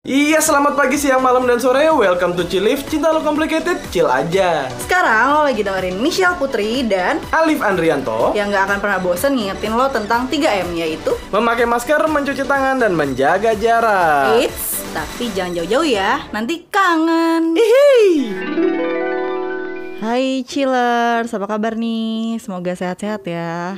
Iya, selamat pagi, siang, malam, dan sore. Welcome to Chilif. Cinta lo complicated, chill aja. Sekarang lo lagi dengerin Michelle Putri dan Alif Andrianto, yang gak akan pernah bosen ngingetin lo tentang 3M yaitu memakai masker, mencuci tangan, dan menjaga jarak. Eits, tapi jangan jauh-jauh ya, nanti kangen. Hihi. Hai chillers, apa kabar nih? Semoga sehat-sehat ya.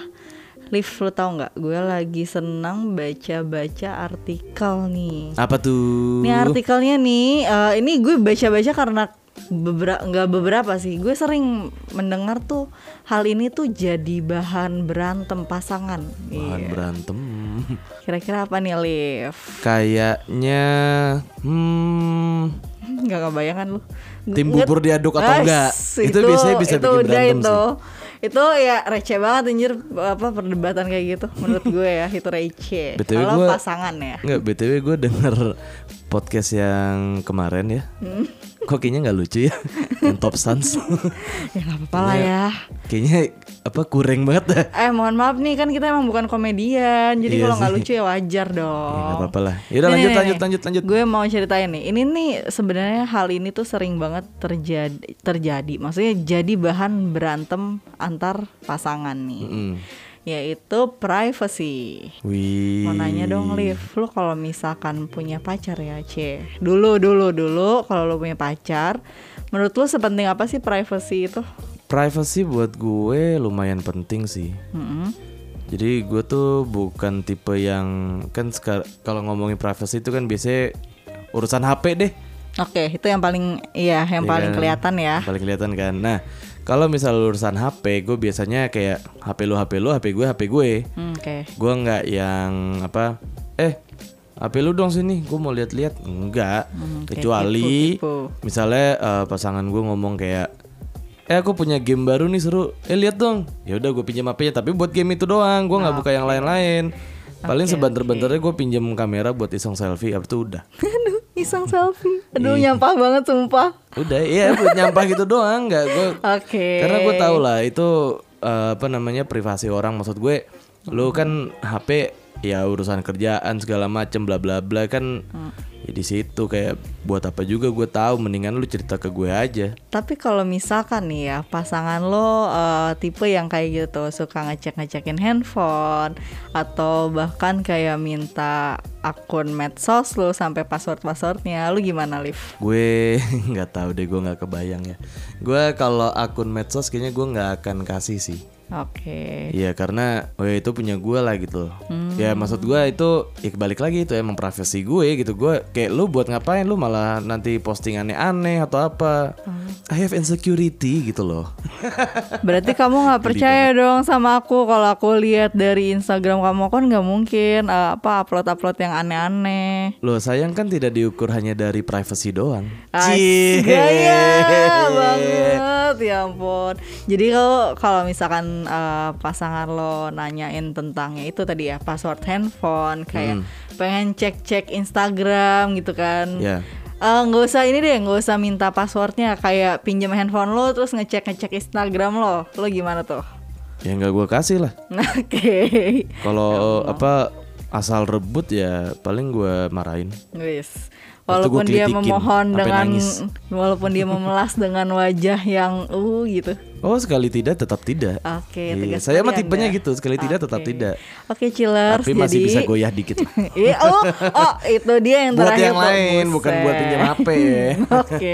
Liv, lu tau nggak? Gue lagi senang baca-baca artikel nih. Apa tuh? Ini artikelnya nih, eh, ini gue baca-baca karena beberapa nggak beberapa sih. Gue sering mendengar tuh hal ini tuh jadi bahan berantem pasangan. Bahan Iya. berantem. Kira-kira apa nih, Liv? Kayaknya, hmm, Nggak kebayangan lu. Tim bubur diaduk atau As, enggak? Itu biasanya bisa itu bikin berantem itu. sih. Itu ya receh banget anjir apa perdebatan kayak gitu menurut gue ya itu receh. BTW Kalau pasangan ya. Enggak, BTW gue denger podcast yang kemarin ya. Hmm. Kok kayaknya nggak lucu ya? yang Top Sons. Ya nggak apa-apa lah ya. kayaknya apa kurang banget dah. Eh mohon maaf nih kan kita emang bukan komedian Jadi Iya kalau nggak lucu ya wajar dong Ya, nggak apa-apa lah. Yaudah Nih, lanjut, nih, lanjut, nih. lanjut, lanjut. Gue mau ceritain nih Ini nih sebenarnya hal ini tuh sering banget terjadi terjadi Maksudnya jadi bahan berantem antar pasangan nih Mm. Yaitu privacy Wih. Mau nanya dong Liv, lu kalau misalkan punya pacar ya C Dulu, dulu, dulu kalau lu punya pacar Menurut lu sepenting apa sih privacy itu? Privacy buat gue lumayan penting sih. Mm-mm. Jadi gue tuh bukan tipe yang kan kalau ngomongin privacy itu kan biasanya urusan HP deh. Oke, itu yang paling iya, yang Iya paling kan? kelihatan ya. Paling kelihatan kan. Nah, kalau misal urusan HP, gue biasanya kayak HP lu HP lu, HP gue HP gue. Hmm, Oke. Gue nggak yang apa? Eh, HP lu dong sini, gue mau lihat-lihat. Enggak. Hmm, Kecuali tipu-tipu. misalnya eh, pasangan gue ngomong kayak Eh aku punya game baru nih seru. Eh lihat dong. Ya udah gue pinjam HP-nya tapi buat game itu doang. Gue nggak buka yang lain-lain. Paling Oke, sebentar-bentarnya gue pinjam kamera buat iseng selfie. Abis itu udah. Aduh, iseng selfie. Aduh, Iya. nyampah banget sumpah. Udah, iya nyampah gitu doang. Nggak gue. Oke. Karena gue tau lah itu eh, apa namanya privasi orang. Maksud gue, lu kan HP ya urusan kerjaan segala macem bla bla bla kan. Ya di situ kayak buat apa juga gue tahu. Mendingan lu cerita ke gue aja. Tapi kalau misalkan nih ya pasangan lo eh, tipe yang kayak gitu suka ngecek-ngecekin handphone atau bahkan kayak minta akun medsos lo sampai password-passwordnya, lu gimana Liv? gue nggak tahu deh gue nggak kebayang ya gue kalau akun medsos kayaknya gue nggak akan kasih sih Oke. Iya karena oh ya itu punya gue lah gitu Hmm. Ya maksud gue itu ya balik lagi itu emang privasi gue gitu Gue kayak lu buat ngapain lu malah nanti postingannya aneh atau apa Hmm. I have insecurity gitu loh Berarti kamu nggak percaya dong sama aku kalau aku lihat dari Instagram kamu kan nggak mungkin eh, apa upload-upload yang aneh-aneh. Loh sayang kan tidak diukur hanya dari privasi doang Cie. gaya banget ya ampun. Jadi kalau kalau misalkan eh, pasangan lo nanyain tentangnya itu tadi ya password handphone kayak pengen cek-cek Instagram gitu kan. Ya Eh, nggak usah ini deh, nggak usah minta passwordnya kayak pinjam handphone lo terus ngecek ngecek Instagram lo, lo gimana tuh? ya nggak gue kasih lah Oke, Kalau apa asal rebut ya paling gue marahin wis. Walaupun dia memohon dengan, nangis. walaupun dia memelas dengan wajah yang uh gitu. Oh sekali tidak tetap tidak. Oke, Iya, tegas saya mah tipenya Anda. gitu sekali tidak tetap tidak. Oke, chillers. Tapi masih jadi... bisa goyah dikit. Iya, oh, oh, itu dia yang buat terakhir yang tuh, lain bukan buat buset. pinjam HP ya. Oke,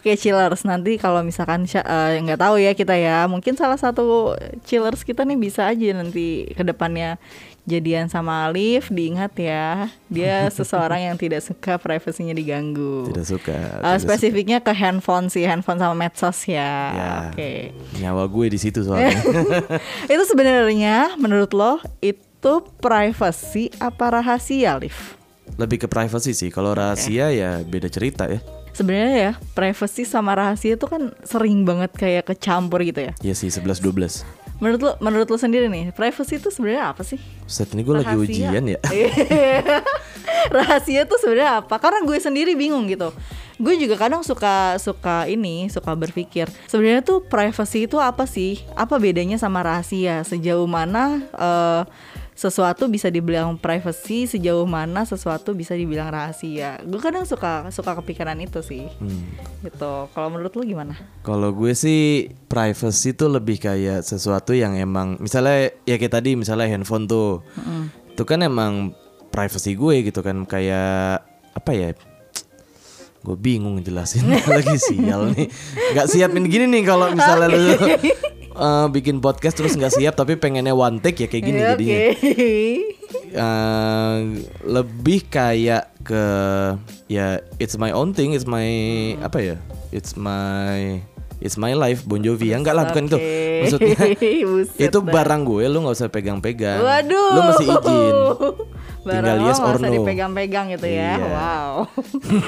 oke chillers. Nanti kalau misalkan eh, nggak tahu ya kita ya, mungkin salah satu chillers kita nih bisa aja nanti ke depannya jadian sama Alif. Diingat ya, dia seseorang yang tidak suka privasinya diganggu. Tidak suka. Eh, tidak spesifiknya ke handphone sih, handphone sama medsos ya. Ya. Oke. suka. Nyawa gue di situ soalnya. itu sebenarnya menurut lo itu privacy apa rahasia, Alif? Lebih ke privacy sih. Kalau rahasia ya beda cerita ya. Sebenarnya ya, privacy sama rahasia itu kan sering banget kayak kecampur gitu ya. Iya sih 11 12. Menurut lo, menurut lo sendiri nih, privacy itu sebenarnya apa sih? Set ini gue lagi ujian ya. rahasia tuh sebenarnya apa? Karena gue sendiri bingung gitu. Gue juga kadang suka suka ini, suka berpikir sebenarnya tuh privacy itu apa sih? Apa bedanya sama rahasia? Sejauh mana eh, sesuatu bisa dibilang privacy sejauh mana sesuatu bisa dibilang rahasia gue kadang suka suka kepikiran itu sih Hmm. gitu kalau menurut lu gimana Kalau gue sih privacy tuh lebih kayak sesuatu yang emang misalnya ya kayak tadi misalnya handphone tuh. Itu kan emang privacy gue gitu kan kayak apa ya? Gue bingung jelasin lagi sial nih. Gak siapin gini nih kalau misalnya lu eh, bikin podcast terus nggak siap tapi pengennya one take ya kayak gini Ya, jadinya. Eh, lebih kayak ke ya it's my own thing, it's my apa ya? It's my it's my life Bon Jovi ya enggak lah bukan itu. Oke. Maksudnya Buset itu barang gue lu nggak usah pegang-pegang. Waduh. Lu mesti izin. Barang Tinggal yes or no. dipegang-pegang gitu ya. Iya. Wow.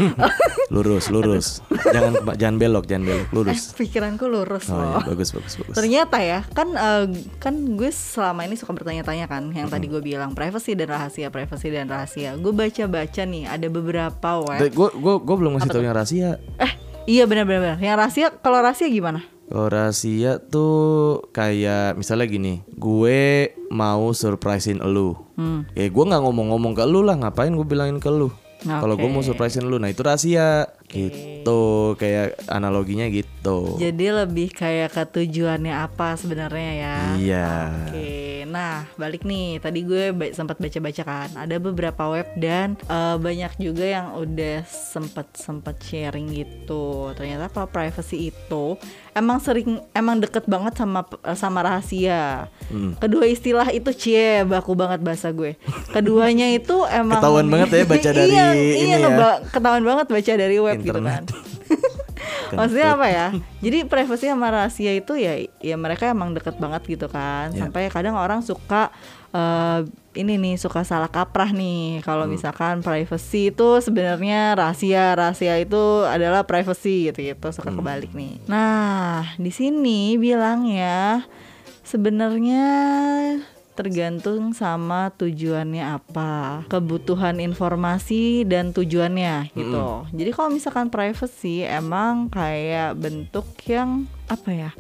Lurus, lurus. jangan jangan belok, jangan belok, eh, lurus. pikiranku lurus Oh loh. ya, bagus bagus bagus. Ternyata ya kan eh, kan gue selama ini suka bertanya-tanya kan yang tadi gue bilang privacy dan rahasia privacy dan rahasia. Gue baca-baca nih ada beberapa web. Gue gue gue belum ngasih tau yang rahasia. Eh iya benar-benar. Yang rahasia kalau rahasia gimana? Kalau rahasia tuh kayak misalnya gini, gue mau surprisein elu. Hmm. Ya gue nggak ngomong-ngomong ke lu lah, ngapain gue bilangin ke lu? Kalau gue mau surprisein lu, nah itu rahasia. Gitu, kayak analoginya gitu. Jadi lebih kayak ke tujuannya apa sebenarnya ya? Iya. Oke, nah balik nih. Tadi gue ba- sempat baca-baca kan, ada beberapa web dan eh, banyak juga yang udah sempat sempat sharing gitu. Ternyata kalau privacy itu emang sering emang deket banget sama sama rahasia. Hmm. Kedua istilah itu cie baku banget bahasa gue. Keduanya itu emang Ketahuan banget ya baca dari iya, ini iya, ya. ketahuan banget baca dari web gitu Internet. kan. Maksudnya apa ya? Jadi privacy sama rahasia itu ya ya mereka emang deket banget gitu kan. Ya. Sampai kadang orang suka eh, ini nih suka salah kaprah nih kalau misalkan privacy itu sebenarnya rahasia, rahasia itu adalah privacy gitu-gitu suka kebalik nih. Nah, di sini bilangnya sebenarnya tergantung sama tujuannya apa, kebutuhan informasi dan tujuannya gitu. Jadi kalau misalkan privacy emang kayak bentuk yang apa ya?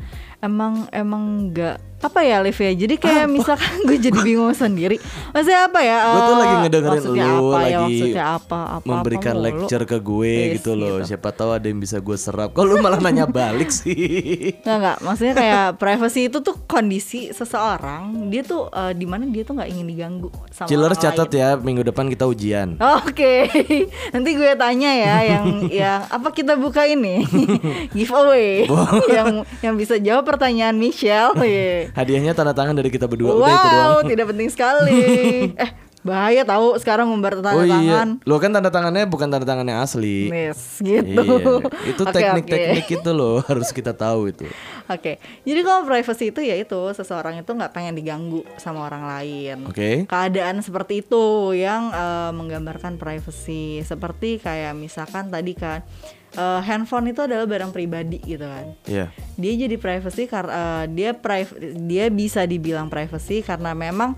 Emang emang nggak apa ya Liv ya jadi kayak misalkan gue jadi bingung sendiri maksudnya apa ya Gue tuh eh, lagi ngedengerin maksudnya lu apa ya lagi maksudnya apa apa memberikan apa lecture ke gue Yes, gitu loh. gitu. Siapa tahu ada yang bisa gue serap. Kok lu malah nanya balik sih? Nggak nggak, maksudnya kayak privacy itu tuh kondisi seseorang dia tuh eh, di mana dia tuh nggak ingin diganggu sama Chiller catat lain. ya minggu depan kita ujian. Oke, nanti gue tanya ya yang yang apa kita buka ini giveaway yang yang bisa jawab pertanyaan Michelle. Hadiahnya tanda tangan dari kita berdua. Udah itu doang. Wow, tidak penting sekali. eh bahaya tahu sekarang membar tanda Oh iya, tangan. lo kan tanda tangannya bukan tanda tangan yang asli. Yes, gitu. Iya, itu Oke, teknik-teknik oke. itu loh harus kita tahu itu. Oke, jadi kalau privacy itu ya itu seseorang itu nggak pengen diganggu sama orang lain. Oke. Keadaan seperti itu yang eh, menggambarkan privacy. Seperti kayak misalkan tadi kan eh, handphone itu adalah barang pribadi gitu kan. Iya. Dia jadi privacy karena dia priv- dia bisa dibilang privacy karena memang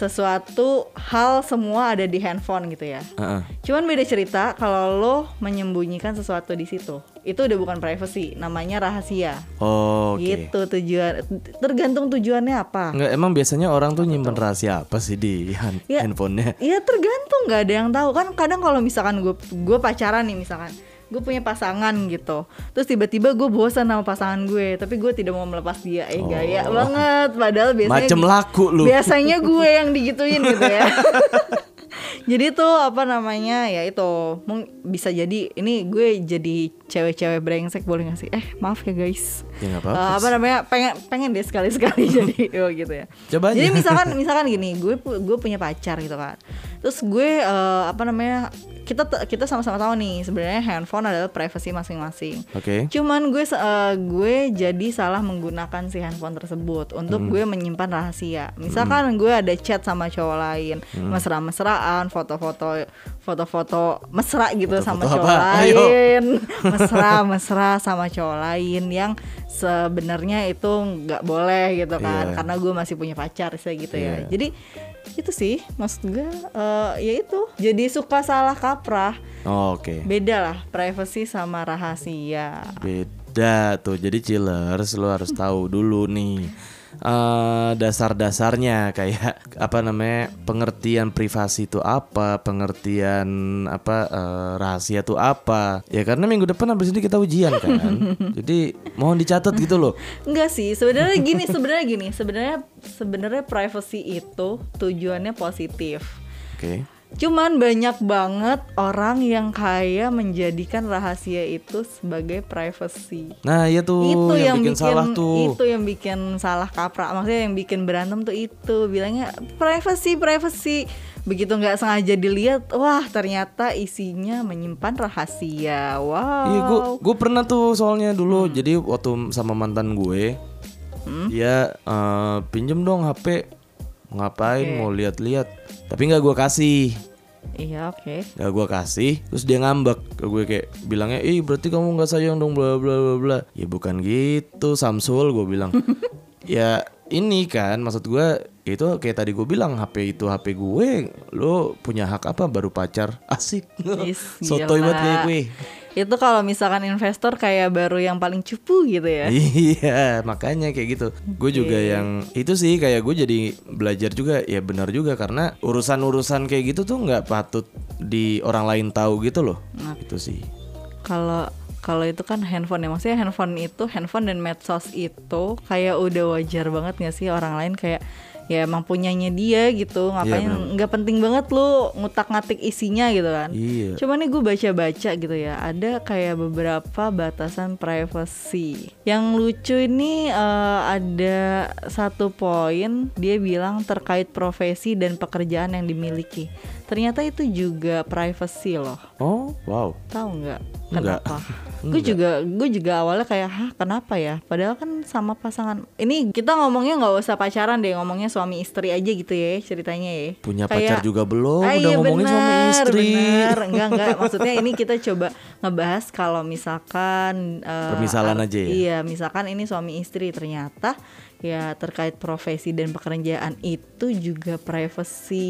sesuatu hal semua ada di handphone gitu ya. Heeh. Cuman beda cerita kalau lo menyembunyikan sesuatu di situ. Itu udah bukan privacy, namanya rahasia. Oh, Oke. Gitu tujuan tergantung tujuannya apa. Enggak, emang biasanya orang tuh nyimpen rahasia apa sih di han- Ya. handphonenya? Iya tergantung nggak ada yang tahu kan kadang kalau misalkan gue gue pacaran nih misalkan gue punya pasangan gitu. Terus tiba-tiba gue bosan sama pasangan gue tapi gue tidak mau melepas dia. Eh gaya banget. Padahal biasanya Oh. Macem laku lu. biasanya gue yang digituin gitu ya. Jadi tuh apa namanya ya itu. Bisa jadi ini gue jadi cewek-cewek brengsek boleh gak sih? Eh maaf ya guys. Ya Eh, apa-apa. apa namanya pengen pengen deh sekali sekali jadi oh gitu ya. Coba aja. jadi misalkan misalkan gini gue gue punya pacar gitu kan terus gue eh, apa namanya kita kita sama-sama tahu nih sebenarnya handphone adalah privasi masing-masing Oke. cuman gue eh, gue jadi salah menggunakan si handphone tersebut untuk Hmm. gue menyimpan rahasia misalkan gue ada chat sama cowok lain Hmm. mesra-mesraan foto-foto foto-foto mesra gitu sama Foto-foto cowok apa? Lain mesra-mesra sama cowok lain yang sebenarnya itu nggak boleh gitu kan Iya. karena gue masih punya pacar saya gitu ya Iya. jadi itu sih maksud gue eh, ya itu jadi suka salah kaprah Oh, Oke. beda lah privacy sama rahasia Beda tuh. Jadi chillers lu harus tahu dulu nih. Eh, dasar-dasarnya kayak apa namanya pengertian privasi itu apa, pengertian apa eh, rahasia itu apa. Ya karena minggu depan habis ini kita ujian kan. Jadi mohon dicatat gitu loh. Enggak sih, sebenarnya gini, sebenarnya gini, sebenarnya sebenarnya privacy itu tujuannya positif. Oke. Cuman banyak banget orang yang kaya menjadikan rahasia itu sebagai privacy. Nah, iya tuh itu yang, bikin, salah tuh. Itu yang bikin salah kaprah. Maksudnya yang bikin berantem tuh itu bilangnya privacy, privacy. Begitu nggak sengaja dilihat, wah ternyata isinya menyimpan rahasia. Wow. Iya, gue gue pernah tuh soalnya dulu. Hmm. Jadi waktu sama mantan gue, dia eh, pinjem dong HP. Ngapain? Oke. Mau lihat-lihat. Tapi nggak gue kasih. Iya oke. Gak gue kasih, terus dia ngambek ke gue kayak bilangnya, ih berarti kamu nggak sayang dong bla bla bla bla. Ya bukan gitu, Samsul gue bilang. ya ini kan maksud gue itu kayak tadi gue bilang HP itu HP gue, lo punya hak apa baru pacar asik. Is, Sotoy banget kayak gue. Itu kalau misalkan investor kayak baru yang paling cupu gitu ya. Iya, makanya kayak gitu. Gue juga yang itu sih kayak gue jadi belajar juga ya benar juga karena urusan-urusan kayak gitu tuh nggak patut di orang lain tahu gitu loh. Itu sih. Kalau kalau itu kan handphone ya maksudnya handphone itu handphone dan medsos itu kayak udah wajar banget gak sih orang lain kayak ya emang punyanya dia gitu ngapain bener. nggak penting banget lu ngutak ngatik isinya gitu kan Iya. Cuman nih gue baca-baca gitu ya, ada kayak beberapa batasan privacy. Yang lucu ini eh, ada satu poin dia bilang terkait profesi dan pekerjaan yang dimiliki. Ternyata itu juga privacy loh. Oh, wow. Tahu nggak Nggak. kenapa? gue juga gue juga awalnya kayak hah kenapa ya? Padahal kan sama pasangan. Ini kita ngomongnya nggak usah pacaran deh, ngomongnya suami istri aja gitu ya ceritanya ya. Punya Kayak- pacar juga belum, Ah, udah iya, ngomongin suami benar, istri. benar. Enggak enggak maksudnya ini kita coba ngebahas kalau misalkan eh, Permisalan ar- aja ya? Iya, misalkan ini suami istri ternyata ya terkait profesi dan pekerjaan itu juga privacy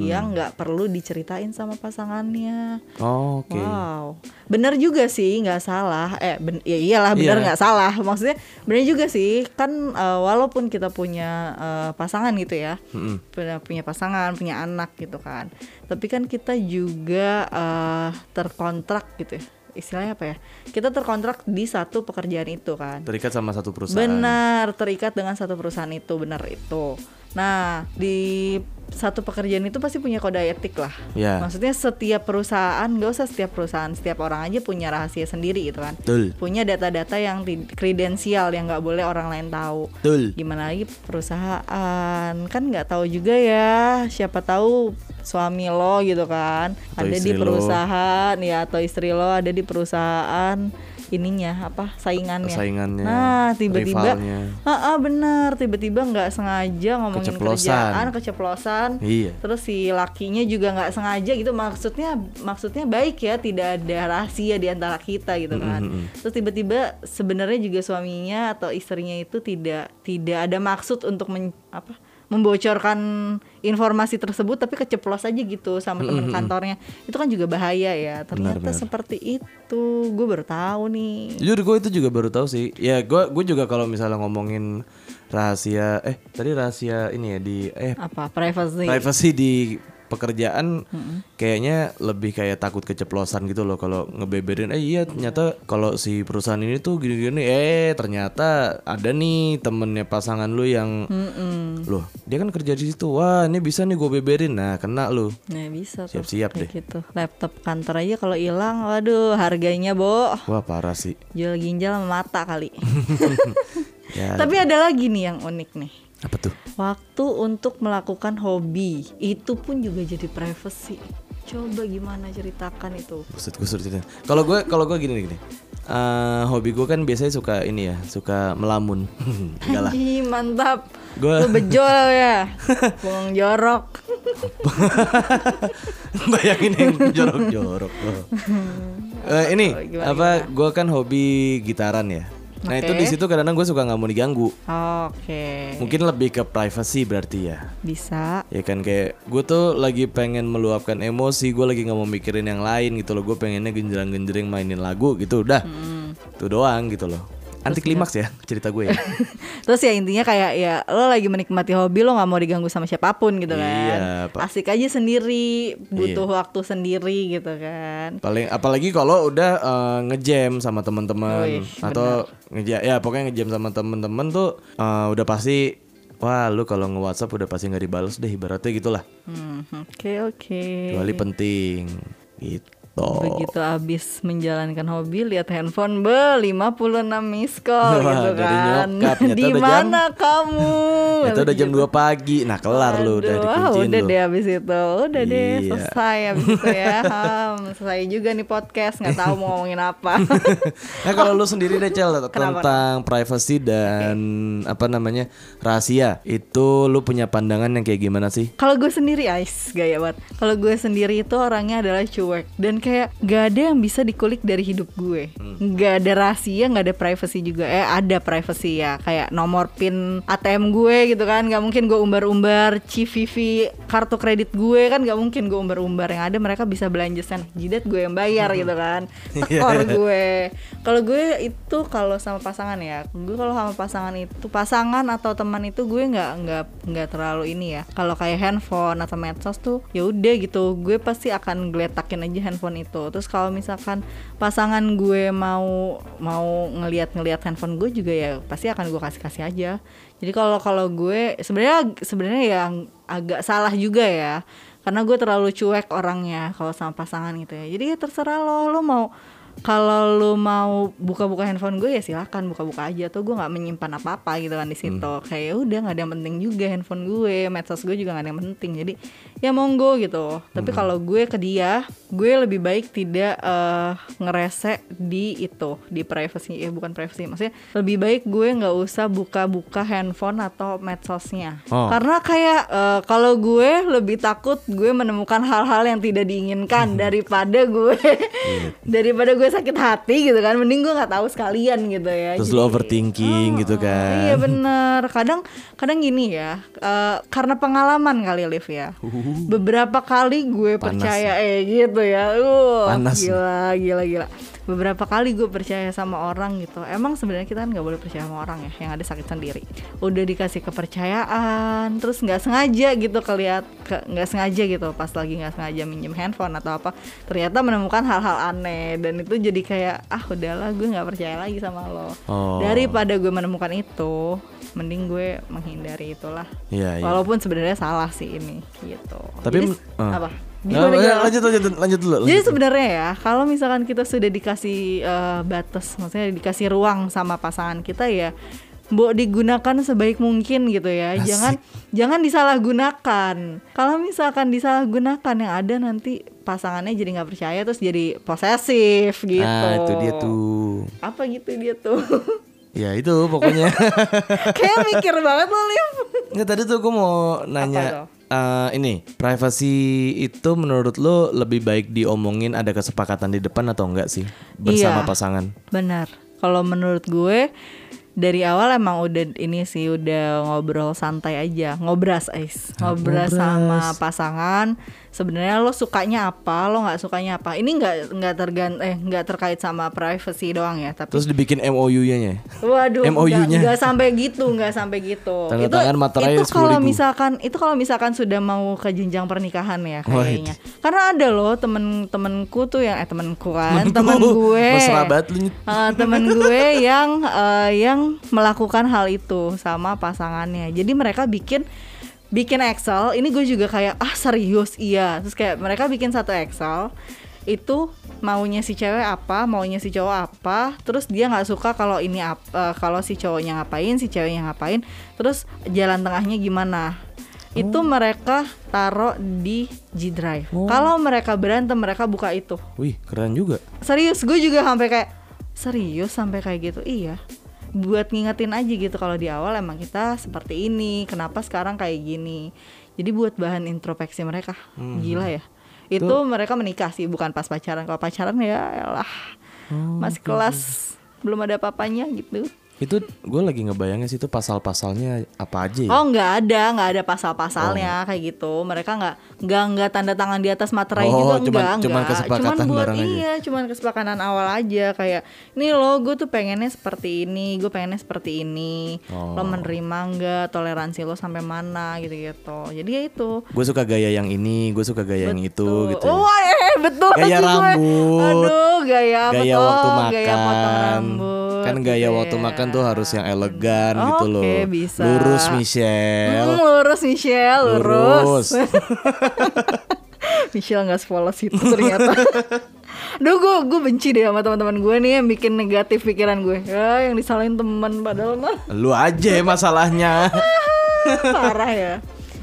Hmm. yang nggak perlu diceritain sama pasangannya. Oh, Oke. Wow, bener juga sih, nggak salah. Eh, ben- ya iyalah bener Iya. nggak salah. Maksudnya bener juga sih. Kan eh, walaupun kita punya eh, pasangan gitu ya, Mm-mm. punya punya pasangan, punya anak gitu kan. Tapi kan kita juga eh, terkontrak gitu ya. Istilahnya apa ya? Kita terkontrak di satu pekerjaan itu kan. Terikat sama satu perusahaan. Benar, terikat dengan satu perusahaan itu, benar itu. Nah, di satu pekerjaan itu pasti punya kode etik lah. Ya. Maksudnya setiap perusahaan, gak usah setiap perusahaan, setiap orang aja punya rahasia sendiri gitu kan. Betul. Punya data-data yang kredensial yang nggak boleh orang lain tahu. Betul. Gimana lagi perusahaan kan nggak tahu juga ya. Siapa tahu suami lo gitu kan Atau ada di istri lo. perusahaan ya atau istri lo ada di perusahaan ininya apa saingannya. Saingannya, Nah tiba-tiba, ah ah, benar tiba-tiba nggak sengaja ngomongin Keceplosan. kerjaan, keceplosan. Iya. Terus si lakinya juga nggak sengaja gitu maksudnya maksudnya baik ya tidak ada rahasia di antara kita gitu kan. Mm-mm. Terus tiba-tiba sebenarnya juga suaminya atau istrinya itu tidak tidak ada maksud untuk men, apa membocorkan informasi tersebut tapi keceplos aja gitu sama teman kantornya. Itu kan juga bahaya ya. Ternyata Benar, benar. seperti itu. Gue baru tahu nih. Jujur gue itu juga baru tahu sih. Ya gue gue juga kalau misalnya ngomongin rahasia eh tadi rahasia ini ya di eh Apa privacy? privacy di pekerjaan kayaknya lebih kayak takut keceplosan gitu loh kalau ngebeberin eh iya ternyata kalau si perusahaan ini tuh gini-gini. Eh ternyata ada nih temennya pasangan lu yang Mm-mm. loh dia kan kerja di situ. Wah ini bisa nih gue beberin. Nah kena lu. Nah bisa tuh Siap-siap kayak gitu. Laptop kantor aja kalau hilang, waduh harganya bo. Wah parah sih. Jual ginjal sama mata kali. ya. Tapi ada lagi nih yang unik nih. Apa tuh Waktu untuk melakukan hobi itu pun juga jadi privacy. Coba gimana ceritakan itu? Gue suruh cerita. Kalau gue kalau gue gini gini. Eh, hobi gue kan biasanya suka ini ya, suka melamun. Enggak lah. Mantap. Lu bejol ya. Bongong jorok. Bayangin yang jorok-jorok. Oh. Eh, ini Oh, gimana, apa? Gue kan hobi gitaran ya. Nah itu Oke. di situ kadang-kadang gue suka nggak mau diganggu. Oke. Mungkin lebih ke privacy berarti ya. Bisa. Ya kan kayak gue tuh lagi pengen meluapkan emosi, gue lagi nggak mau mikirin yang lain gitu loh. Gue pengennya genjerang-genjering mainin lagu gitu, udah. Hmm. Itu doang gitu loh. Anti klimaks ya cerita gue ya. Terus ya intinya kayak ya lo lagi menikmati hobi lo nggak mau diganggu sama siapa pun gitu kan. Iya. Asik aja sendiri, butuh Iya. waktu sendiri gitu kan. Paling apalagi kalau udah eh, ngejam sama teman-teman atau ngejam ya pokoknya ngejam sama teman-teman tuh eh, udah pasti wah lu kalau nge-WhatsApp udah pasti nggak dibales deh ibaratnya gitulah. Hmm, Oke oke. Kecuali penting gitu. Begitu abis menjalankan hobi lihat handphone be 56 miss call Wah, gitu kan. nyokap, Di mana kamu? Itu udah jam 2 pagi. Nah, kelar lu udah Aduh, dikunciin udah lu. deh abis itu Udah deh Iya. selesai abis itu ya Ham, Selesai juga nih podcast nggak tahu mau ngomongin apa Nah kalau lu sendiri deh Cel tentang privacy dan apa namanya rahasia itu lu punya pandangan yang kayak gimana sih? Kalau gue sendiri Ais gaya banget Kalau gue sendiri itu orangnya adalah cuek Dan kayak gak ada yang bisa dikulik dari hidup gue. Gak ada rahasia, gak ada privacy juga. Eh ada privacy ya Kayak nomor pin ATM gue gitu kan. Gak mungkin gue umbar-umbar CVV kartu kredit gue kan Gak mungkin gue umbar-umbar. Yang ada mereka bisa belanja sen Jidat gue yang bayar gitu kan. Tekor gue. Kalau gue itu kalau sama pasangan ya Gue kalau sama pasangan itu Pasangan atau teman itu gue nggak nggak nggak terlalu ini ya. Kalau kayak handphone atau medsos tuh ya udah gitu. Gue pasti akan geletakin aja handphone itu. Terus kalau misalkan pasangan gue mau mau ngelihat-ngelihat handphone gue juga ya pasti akan gue kasih kasih aja. Jadi kalau kalau gue sebenarnya sebenarnya yang agak salah juga ya. Karena gue terlalu cuek orangnya kalau sama pasangan gitu ya. Jadi ya terserah lo lo mau kalau lu mau buka-buka handphone gue ya silakan buka-buka aja. Tuh gue nggak menyimpan apa-apa gitu kan di situ. Kayak ya udah nggak ada yang penting juga handphone gue medsos gue juga nggak ada yang penting. Jadi ya monggo gitu. Tapi kalau gue ke dia gue lebih baik tidak eh, ngerese di itu di privacy. Ya bukan privacy maksudnya lebih baik gue nggak usah buka-buka handphone atau medsosnya. Oh. karena kayak eh, kalau gue lebih takut gue menemukan hal-hal yang tidak diinginkan daripada gue daripada gue sakit hati gitu kan. Mending gue nggak tahu sekalian gitu ya. Terus Jadi- lu overthinking gitu kan. Iya bener. Kadang kadang gini ya eh, Karena pengalaman kali Liv ya Beberapa kali gue Panas. percaya Eh gitu ya uh, Panas. Gila gila gila Beberapa kali gue percaya sama orang gitu. Emang sebenarnya kita kan gak boleh percaya sama orang ya Yang ada sakit sendiri. Udah dikasih kepercayaan Terus nggak sengaja gitu keliat ke- nggak sengaja gitu Pas lagi nggak sengaja minjem handphone atau apa Ternyata menemukan hal-hal aneh. Dan itu jadi kayak Ah udahlah gue nggak percaya lagi sama lo. Oh. daripada gue menemukan itu mending gue menghindari itulah. Iya. walaupun sebenarnya salah sih ini gitu. Tapi Jadi, eh. apa Gimana, gimana? lanjut lanjut lanjut dulu. jadi lanjut sebenarnya ya kalau misalkan kita sudah dikasih eh, batas maksudnya dikasih ruang sama pasangan kita ya Mbok digunakan sebaik mungkin gitu ya Asik. jangan jangan disalahgunakan kalau misalkan disalahgunakan yang ada nanti pasangannya jadi nggak percaya terus jadi posesif gitu Nah, itu dia tuh. apa gitu dia tuh Ya itu pokoknya. kayak mikir banget loh Liv Nggak tadi tuh gue mau nanya eh, ini privasi itu menurut lo lebih baik diomongin ada kesepakatan di depan atau enggak sih bersama Iya. pasangan? Benar. Kalau menurut gue dari awal emang udah ini sih udah ngobrol santai aja, ngobras ais, ngobras, ngobras. sama pasangan. Sebenarnya lo sukanya apa, lo nggak sukanya apa. Ini nggak nggak tergan eh nggak terkait sama privacy doang ya, tapi Terus dibikin MOU-nya. Waduh, MOU-nya. nggak nggak sampai gitu, nggak sampai gitu. Tanda itu tangan materai itu kalau 10.000. misalkan itu kalau misalkan sudah mau ke jenjang pernikahan ya kayaknya. Karena ada loh temen-temenku tuh yang eh temenku kan, temen gue. Eh, temen gue yang eh, yang melakukan hal itu sama pasangannya. Jadi mereka bikin bikin Excel. Ini gue juga kayak ah serius iya. Terus kayak mereka bikin satu Excel itu maunya si cewek apa, maunya si cowok apa, terus dia nggak suka kalau ini ap- eh, kalau si cowoknya ngapain, si ceweknya ngapain, terus jalan tengahnya gimana. Itu mereka taruh di G Drive. Kalau mereka berantem, mereka buka itu Wih, keren juga. serius gue juga sampai kayak serius sampai kayak gitu iya buat ngingetin aja gitu kalau di awal emang kita seperti ini kenapa sekarang kayak gini. Jadi buat bahan introspeksi mereka. Gila ya. Itu mereka menikah sih bukan pas pacaran. Kalau pacaran ya elah masih kelas belum ada papanya gitu Itu gue lagi ngebayangin sih itu pasal-pasalnya apa aja ya? Oh nggak ada, nggak ada pasal-pasalnya kayak gitu. Mereka nggak nggak nggak tanda tangan di atas materai Oh, juga cuman- enggak, cuman enggak. kesepakatan cuman buat bareng aja. iya, cuman kesepakatan awal aja kayak ini lo gue tuh pengennya seperti ini, gue pengennya seperti ini. Oh. Lo menerima nggak toleransi lo sampai mana gitu-gitu. Jadi ya itu. Gue suka gaya yang ini, gue suka gaya yang itu gitu. Oh, eh, betul Gaya lagi gue. rambut. Aduh, gaya gaya tuh? waktu Gaya potong makan. rambut. Kan gaya gitu waktu ya. makan tuh harus yang elegan gitu loh. Oke, bisa. Lurus Michelle. Hmm, lurus Michelle, lurus. Lurus. Michelle nggak sepolos itu ternyata. Duh gue gue benci deh sama teman-teman gue nih yang bikin negatif pikiran gue. Ya yang disalahin teman padahal mah Lu aja ya masalahnya. parah ya.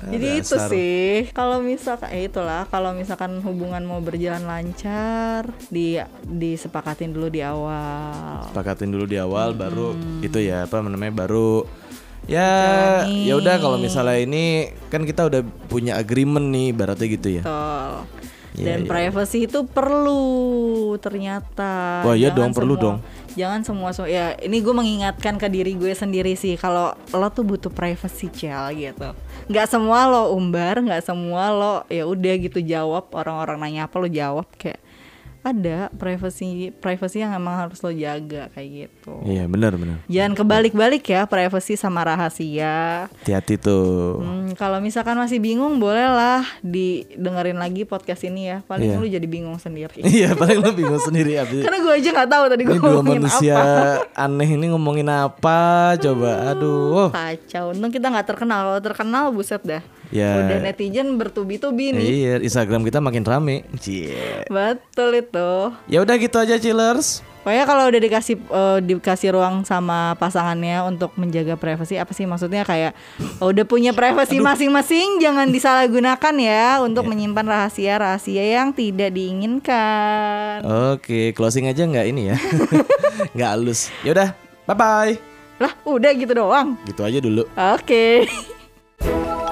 Jadi itu sih kalau misalkan eh itulah kalau misalkan hubungan mau berjalan lancar di disepakatin dulu di awal. Sepakatin dulu di awal baru Hmm. itu ya apa namanya baru ya ya udah kalau misalnya ini kan kita udah punya agreement nih berarti gitu ya. Betul. Iya, Dan iya. privacy itu perlu ternyata. Wah, Jangan dong, perlu dong. Jangan semua so ya ini gue mengingatkan ke diri gue sendiri sih kalau lo tuh butuh privacy cel gitu. Nggak semua lo umbar, nggak semua lo ya udah gitu jawab orang-orang nanya apa lo jawab kayak ada privacy privacy yang emang harus lo jaga kayak gitu. Iya benar benar. Jangan kebalik-balik ya privacy sama rahasia. Hati-hati tuh. Hmm, kalau misalkan masih bingung bolehlah didengerin lagi podcast ini ya. Paling Iya. lu jadi bingung sendiri. Iya paling lu bingung sendiri abis. Karena gue aja nggak tahu tadi gue Ini dua ngomongin manusia apa. aneh ini ngomongin apa coba aduh. Kacau. Untung kita nggak terkenal. Kalau terkenal buset dah. Ya. Udah netizen bertubi-tubi nih. Iya, Instagram kita makin rame. Cie. Betul itu. Ya udah gitu aja chillers. Pokoknya kalau udah dikasih eh, dikasih ruang sama pasangannya untuk menjaga privasi apa sih maksudnya kayak oh, udah punya privasi masing-masing jangan disalahgunakan ya untuk Iya. menyimpan rahasia-rahasia yang tidak diinginkan. Oke, closing aja nggak ini ya? Nggak halus. Ya udah, bye bye. Lah, udah gitu doang. Gitu aja dulu. Oke.